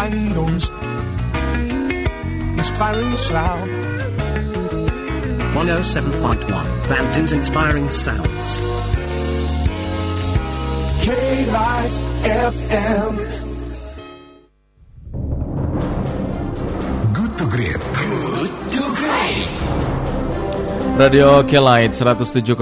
Bandung's inspiring sound. 107.1 Bandung's Inspiring Sounds. K-Life FM. Radio Kelight 107,1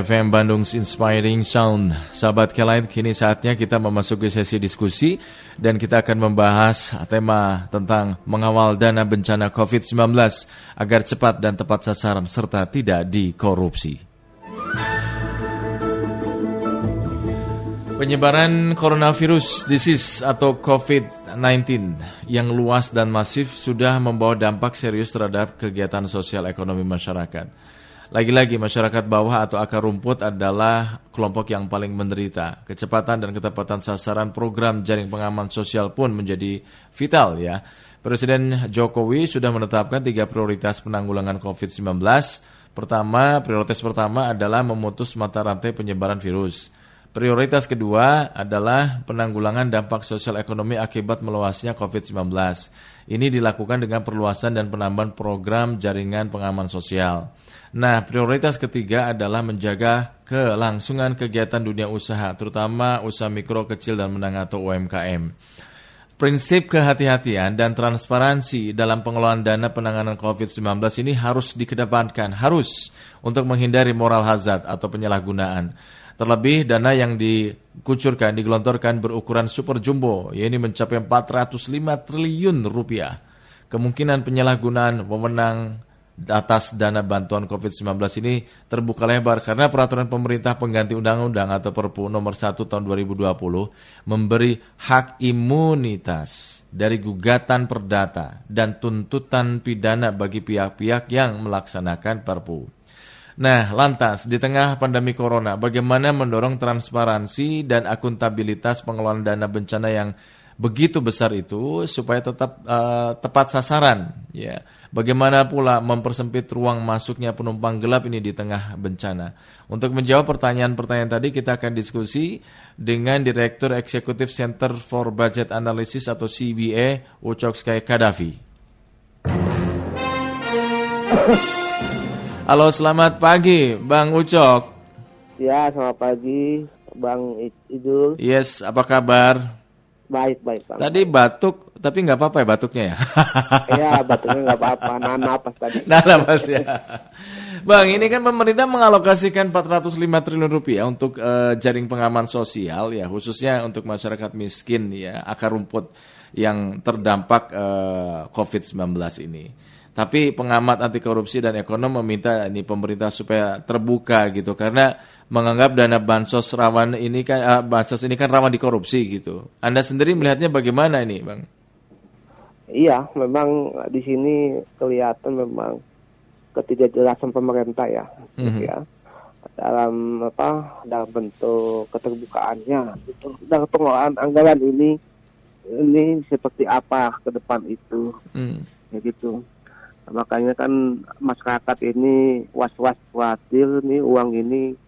FM Bandung's Inspiring Sound. Sahabat Kelight, kini saatnya kita memasuki sesi diskusi dan kita akan membahas tema tentang mengawal dana bencana COVID-19 agar cepat dan tepat sasaran serta tidak dikorupsi. Penyebaran coronavirus disease atau COVID-19 yang luas dan masif sudah membawa dampak serius terhadap kegiatan sosial ekonomi masyarakat. Lagi-lagi masyarakat bawah atau akar rumput adalah kelompok yang paling menderita. Kecepatan dan ketepatan sasaran program jaring pengaman sosial pun menjadi vital ya. Presiden Jokowi sudah menetapkan tiga prioritas penanggulangan COVID-19. Pertama, prioritas pertama adalah memutus mata rantai penyebaran virus. Prioritas kedua adalah penanggulangan dampak sosial ekonomi akibat meluasnya COVID-19. Ini dilakukan dengan perluasan dan penambahan program jaringan pengaman sosial. Nah, prioritas ketiga adalah menjaga kelangsungan kegiatan dunia usaha, terutama usaha mikro, kecil, dan menengah atau UMKM. Prinsip kehati-hatian dan transparansi dalam pengelolaan dana penanganan COVID-19 ini harus dikedepankan, harus untuk menghindari moral hazard atau penyalahgunaan. Terlebih dana yang dikucurkan, digelontorkan berukuran super jumbo, yaitu mencapai 405 triliun rupiah. Kemungkinan penyalahgunaan wewenang atas dana bantuan COVID-19 ini terbuka lebar karena peraturan pemerintah pengganti undang-undang atau Perpu nomor 1 tahun 2020 memberi hak imunitas dari gugatan perdata dan tuntutan pidana bagi pihak-pihak yang melaksanakan Perpu. Nah, lantas di tengah pandemi corona, bagaimana mendorong transparansi dan akuntabilitas pengelolaan dana bencana yang begitu besar itu supaya tetap uh, tepat sasaran, ya. Bagaimana pula mempersempit ruang masuknya penumpang gelap ini di tengah bencana? Untuk menjawab pertanyaan-pertanyaan tadi, kita akan diskusi dengan Direktur Eksekutif Center for Budget Analysis atau CBA, Ucok Sky Kadafi. Halo, selamat pagi, Bang Ucok. Ya, selamat pagi, Bang Idul. Yes, apa kabar? Baik, baik, Bang. Tadi batuk, tapi nggak apa-apa ya batuknya ya? Iya, batuknya nggak apa-apa, nah napas tadi. Nah, napas ya. Bang, ini kan pemerintah mengalokasikan 405 triliun rupiah untuk uh, jaring pengaman sosial ya, khususnya untuk masyarakat miskin ya, akar rumput yang terdampak uh, COVID-19 ini. Tapi pengamat anti korupsi dan ekonom meminta ini pemerintah supaya terbuka gitu karena menganggap dana bansos rawan ini kan uh, bansos ini kan rawan dikorupsi gitu. Anda sendiri melihatnya bagaimana ini, Bang? Iya, memang di sini kelihatan memang ketidakjelasan pemerintah ya, mm -hmm. ya dalam apa dalam bentuk keterbukaannya gitu dalam pengelolaan anggaran ini ini seperti apa ke depan itu mm. ya gitu makanya kan masyarakat ini was-was khawatir nih uang ini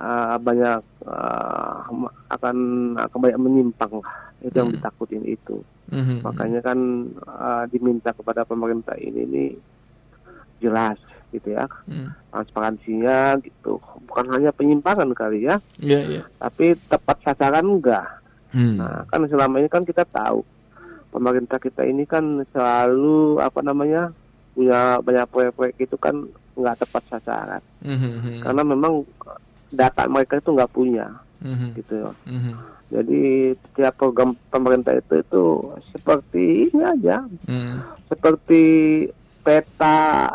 uh, banyak uh, akan akan banyak menyimpang itu yang hmm. ditakutin itu hmm. makanya kan uh, diminta kepada pemerintah ini nih jelas gitu ya hmm. transparansinya gitu bukan hanya penyimpangan kali ya yeah, yeah. tapi tepat sasaran enggak hmm. nah kan selama ini kan kita tahu pemerintah kita ini kan selalu apa namanya punya banyak proyek-proyek itu kan nggak tepat sasaran mm-hmm. karena memang data mereka itu nggak punya mm-hmm. gitu ya mm-hmm. jadi setiap program pemerintah itu itu seperti ini aja mm. seperti peta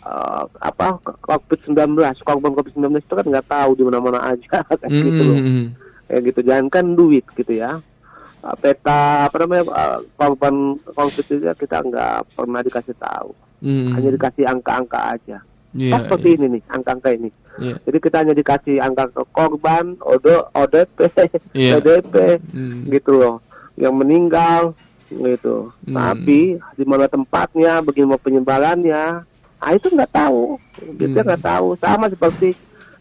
uh, apa covid 19 korban covid 19 itu kan nggak tahu di mana-mana aja kayak mm-hmm. gitu loh kayak gitu jangan kan duit gitu ya peta apa namanya korban konflik itu kita nggak pernah dikasih tahu hmm. hanya dikasih angka-angka aja yeah, seperti yeah. ini nih angka-angka ini yeah. jadi kita hanya dikasih angka korban ODO ODP yeah. ODP hmm. gitu loh yang meninggal gitu hmm. tapi di mana tempatnya bagaimana penyebarannya ah itu nggak tahu kita hmm. nggak tahu sama seperti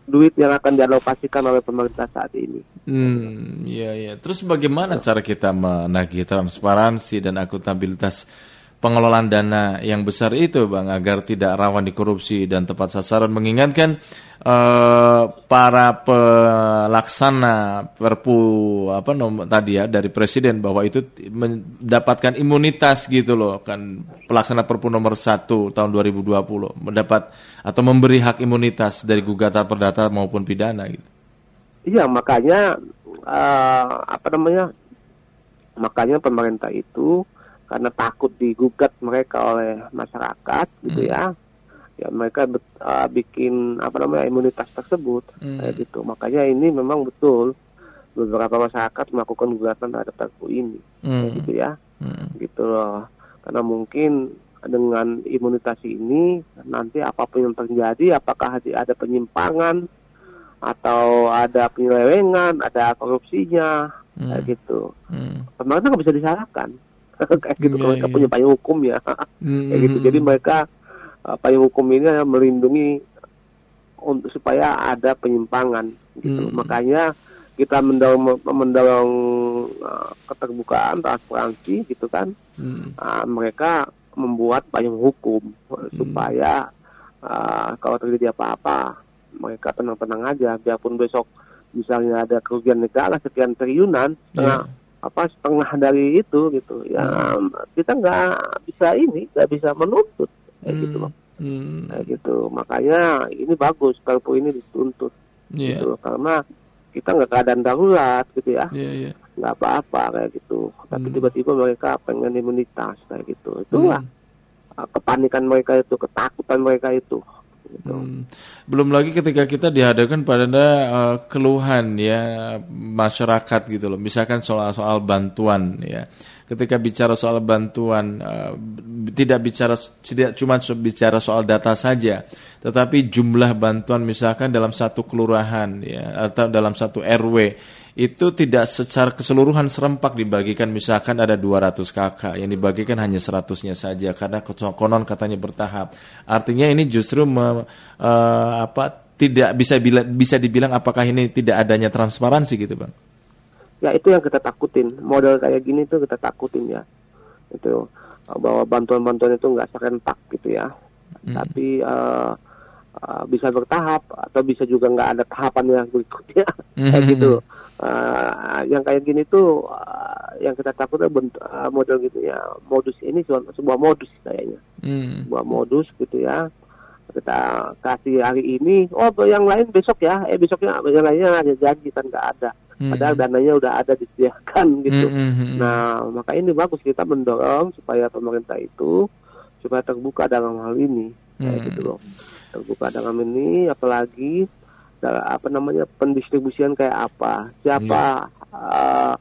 duit yang akan dialokasikan oleh pemerintah saat ini. Hmm, iya iya. Terus bagaimana cara kita menagih transparansi dan akuntabilitas pengelolaan dana yang besar itu, Bang, agar tidak rawan dikorupsi dan tepat sasaran mengingatkan uh, para pelaksana Perpu apa nomor tadi ya dari presiden bahwa itu mendapatkan imunitas gitu loh kan pelaksana Perpu nomor 1 tahun 2020 mendapat atau memberi hak imunitas dari gugatan perdata maupun pidana gitu. Iya, makanya uh, apa namanya? Makanya pemerintah itu karena takut digugat mereka oleh masyarakat gitu hmm. ya ya mereka uh, bikin apa namanya imunitas tersebut hmm. kayak gitu makanya ini memang betul beberapa masyarakat melakukan gugatan terhadap perpu ini hmm. kayak gitu ya hmm. gitu loh karena mungkin dengan imunitas ini nanti apa pun yang terjadi apakah ada penyimpangan atau ada penyelewengan ada korupsinya hmm. kayak gitu hmm. pemerintah nggak bisa disalahkan kayak gitu yeah, mereka yeah. punya payung hukum ya mm-hmm. kayak gitu jadi mereka uh, payung hukum ini melindungi untuk supaya ada penyimpangan gitu mm-hmm. makanya kita mendorong mendorong uh, keterbukaan transparansi gitu kan mm-hmm. uh, mereka membuat payung hukum mm-hmm. supaya uh, kalau terjadi apa-apa mereka tenang-tenang aja biarpun besok misalnya ada kerugian negara sekian triliunan yeah apa setengah dari itu gitu ya hmm. kita nggak bisa ini nggak bisa menuntut kayak gitu hmm. gitu loh hmm. kayak gitu makanya ini bagus perpu ini dituntut yeah. gitu karena kita nggak keadaan darurat gitu ya yeah, yeah. nggak apa-apa kayak gitu tapi hmm. tiba-tiba mereka pengen imunitas kayak gitu itulah hmm. kepanikan mereka itu ketakutan mereka itu Gitu. Hmm. Belum lagi ketika kita dihadapkan pada uh, keluhan ya masyarakat gitu loh. Misalkan soal soal bantuan ya. Ketika bicara soal bantuan uh, tidak bicara tidak cuma bicara soal data saja, tetapi jumlah bantuan misalkan dalam satu kelurahan ya atau dalam satu RW itu tidak secara keseluruhan serempak dibagikan misalkan ada 200 kakak yang dibagikan hanya 100-nya saja karena konon katanya bertahap. Artinya ini justru me, uh, apa tidak bisa bila, bisa dibilang apakah ini tidak adanya transparansi gitu, Bang. Ya itu yang kita takutin. Model kayak gini tuh kita takutin ya. Itu bahwa bantuan-bantuan itu nggak serentak gitu ya. Hmm. Tapi uh, uh, bisa bertahap atau bisa juga nggak ada tahapan yang berikutnya mm-hmm. kayak gitu uh, yang kayak gini tuh uh, yang kita takutnya bentuk, uh, model gitu ya modus ini sebuah, sebuah modus kayaknya mm. sebuah modus gitu ya kita kasih hari ini oh yang lain besok ya eh besoknya yang lainnya ada janji kan nggak ada mm. padahal dananya udah ada disediakan gitu mm-hmm. nah maka ini bagus kita mendorong supaya pemerintah itu supaya terbuka dalam hal ini kayak mm. gitu loh terbuka dalam ini apalagi apa namanya pendistribusian kayak apa siapa yeah. uh,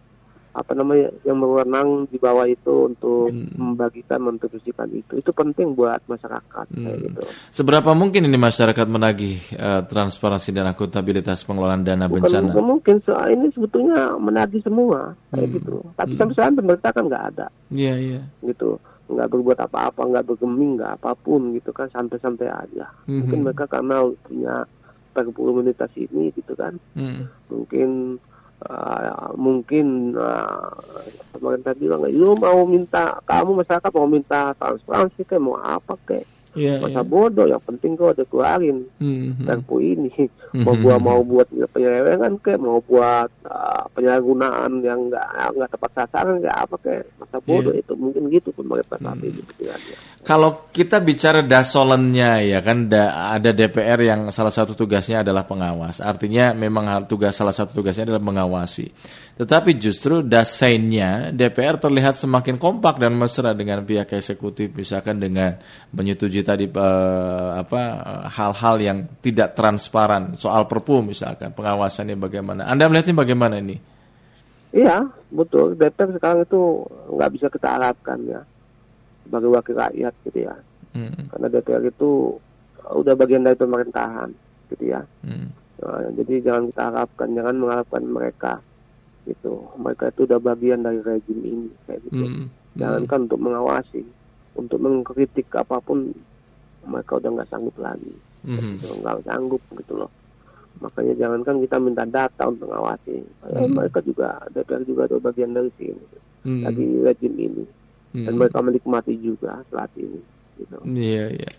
apa namanya yang berwenang di bawah itu untuk hmm. membagikan mendistribusikan itu itu penting buat masyarakat hmm. kayak gitu. Seberapa mungkin ini masyarakat menagih uh, transparansi dan akuntabilitas pengelolaan dana bukan, bencana? Bukan mungkin soal ini sebetulnya menagih semua kayak hmm. gitu. Tapi hmm. sampai sekarang pemerintah kan nggak ada. Iya yeah, iya. Yeah. Gitu nggak berbuat apa-apa nggak bergeming nggak apa pun gitu kan santai-santai aja. Hmm. Mungkin mereka karena punya komunitas ini gitu kan hmm. mungkin uh, mungkin uh, pemerintah bilang lu mau minta kamu masyarakat mau minta transparansi kayak mau apa kayak yeah, masa yeah. bodoh yang penting kau udah keluarin mm-hmm. perpu ini mm-hmm. mau gua mau buat penyelewengan kayak mau buat uh, penyalahgunaan yang nggak nggak tepat sasaran nggak apa kayak masa iya. bodoh yeah. itu mungkin gitu pemerintah saat mm. ini kalau kita bicara dasolennya ya kan da, ada DPR yang salah satu tugasnya adalah pengawas artinya memang tugas salah satu tugasnya adalah mengawasi tetapi justru desainnya DPR terlihat semakin kompak dan mesra dengan pihak eksekutif, misalkan dengan menyetujui tadi uh, apa hal-hal yang tidak transparan soal Perpu misalkan pengawasannya bagaimana. Anda melihatnya bagaimana ini? Iya, betul. DPR sekarang itu nggak bisa kita harapkan ya sebagai wakil rakyat gitu ya. Hmm. Karena DPR itu udah bagian dari pemerintahan gitu ya. Hmm. Nah, jadi jangan kita harapkan, jangan mengharapkan mereka gitu mereka itu udah bagian dari rejim ini kayak gitu mm. jangankan mm. untuk mengawasi untuk mengkritik apa pun mereka udah nggak sanggup lagi mm. gitu, nggak sanggup gitu loh Makanya jangankan kita minta data untuk ngawasi. Eh, mereka juga DPR juga ada bagian dari sini. Hmm. Lagi rejim ini. Dan mereka menikmati juga saat ini. Gitu. Iya, iya.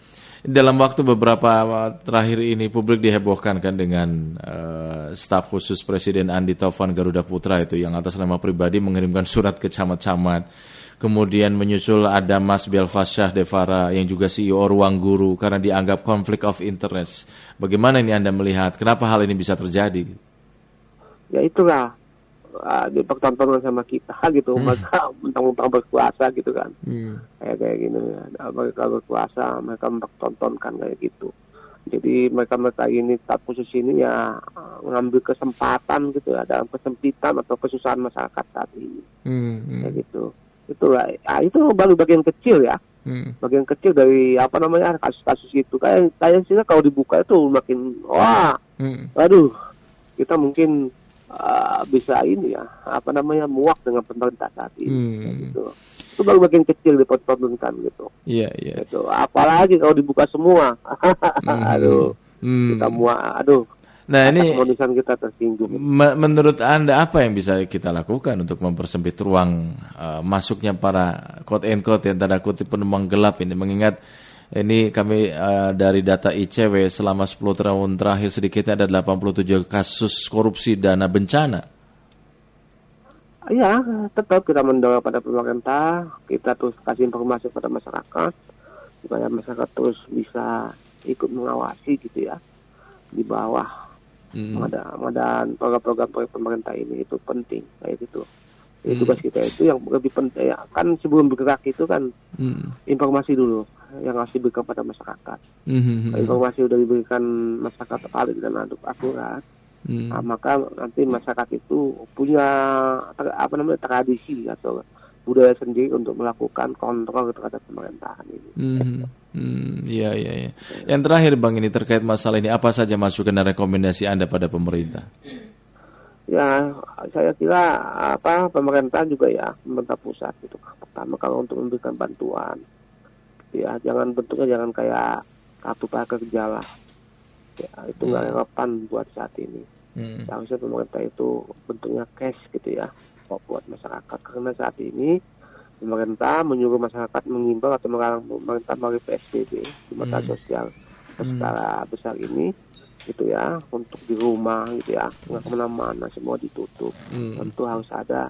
Dalam waktu beberapa terakhir ini publik dihebohkan kan dengan eh, staf khusus Presiden Andi Taufan Garuda Putra itu yang atas nama pribadi mengirimkan surat ke camat-camat. Kemudian menyusul ada Mas Belfasyah Devara yang juga CEO Ruang Guru karena dianggap konflik of interest. Bagaimana ini Anda melihat? Kenapa hal ini bisa terjadi? Ya itulah uh, dipertontonkan sama kita gitu. Mereka mentang-mentang berkuasa gitu kan. kayak kayak gini Nah, mereka berkuasa mereka mempertontonkan kayak gitu. Jadi mereka mereka ini staf khusus ini ya mengambil kesempatan gitu ya dalam kesempitan atau kesusahan masyarakat saat ini. Hmm, kayak gitu. Itulah ah, itu baru bagian kecil ya. Hmm, bagian kecil dari apa namanya kasus-kasus itu. Kayak kayak sih kalau dibuka itu makin wah. Hmm. aduh kita mungkin uh, bisa ini ya apa namanya muak dengan pemerintah saat ini Hmm. gitu. Itu baru bagian kecil dipertontonkan gitu. Iya, iya. itu apalagi kalau dibuka semua. Aduh. Hmm. kita muak aduh. Nah, ini kita tersinggung. Me- menurut Anda apa yang bisa kita lakukan untuk mempersempit ruang uh, masuknya para quote and quote yang tanda kutip penumpang gelap ini? Mengingat ini kami uh, dari data ICW selama 10 tahun terakhir sedikitnya ada 87 kasus korupsi dana bencana. ya tetap kita mendorong pada pemerintah kita terus kasih informasi pada masyarakat supaya masyarakat terus bisa ikut mengawasi gitu ya di bawah Hmm. pengadaan program-program pemerintah ini itu penting kayak gitu Jadi tugas kita itu yang lebih penting ya, kan sebelum bergerak itu kan Hmm. informasi dulu yang harus diberikan pada masyarakat Hmm. Kalau informasi sudah diberikan masyarakat valid dan akurat Hmm. Nah, maka nanti masyarakat itu punya ter- apa namanya tradisi atau budaya sendiri untuk melakukan kontrol terhadap pemerintahan ini. Hmm. Hmm. Iya, iya, iya. Yang terakhir Bang ini terkait masalah ini apa saja masukan dan rekomendasi Anda pada pemerintah? Ya, saya kira apa pemerintah juga ya pemerintah pusat itu pertama kalau untuk memberikan bantuan, ya jangan bentuknya jangan kayak kartu prakerja lah. Ya, itu nggak relevan buat saat ini. Hmm. Seharusnya pemerintah itu bentuknya cash gitu ya buat masyarakat karena saat ini pemerintah menyuruh masyarakat mengimbau atau melarang pemerintah melalui PSBB di mata sosial secara besar ini gitu ya untuk di rumah gitu ya nggak ke mana-mana semua ditutup Hmm. tentu harus ada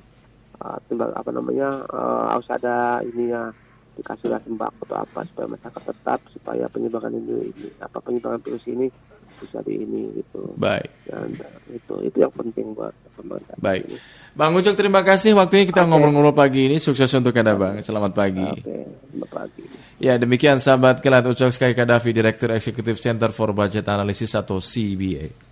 uh, timbal apa namanya uh, harus ada ini ya dikasihlah sembako atau apa supaya masyarakat tetap supaya penyebaran ini, ini apa penyebaran virus ini bisa di ini gitu Baik. dan itu itu yang penting buat pemerintah Baik. ini. Bang Ucok terima kasih waktunya kita ngobrol-ngobrol pagi ini. Sukses untuk Anda Bang. Selamat pagi. oke selamat pagi Ya demikian sahabat Kelat Ucok Sky Kadafi Direktur Eksekutif Center for Budget Analysis atau CBA.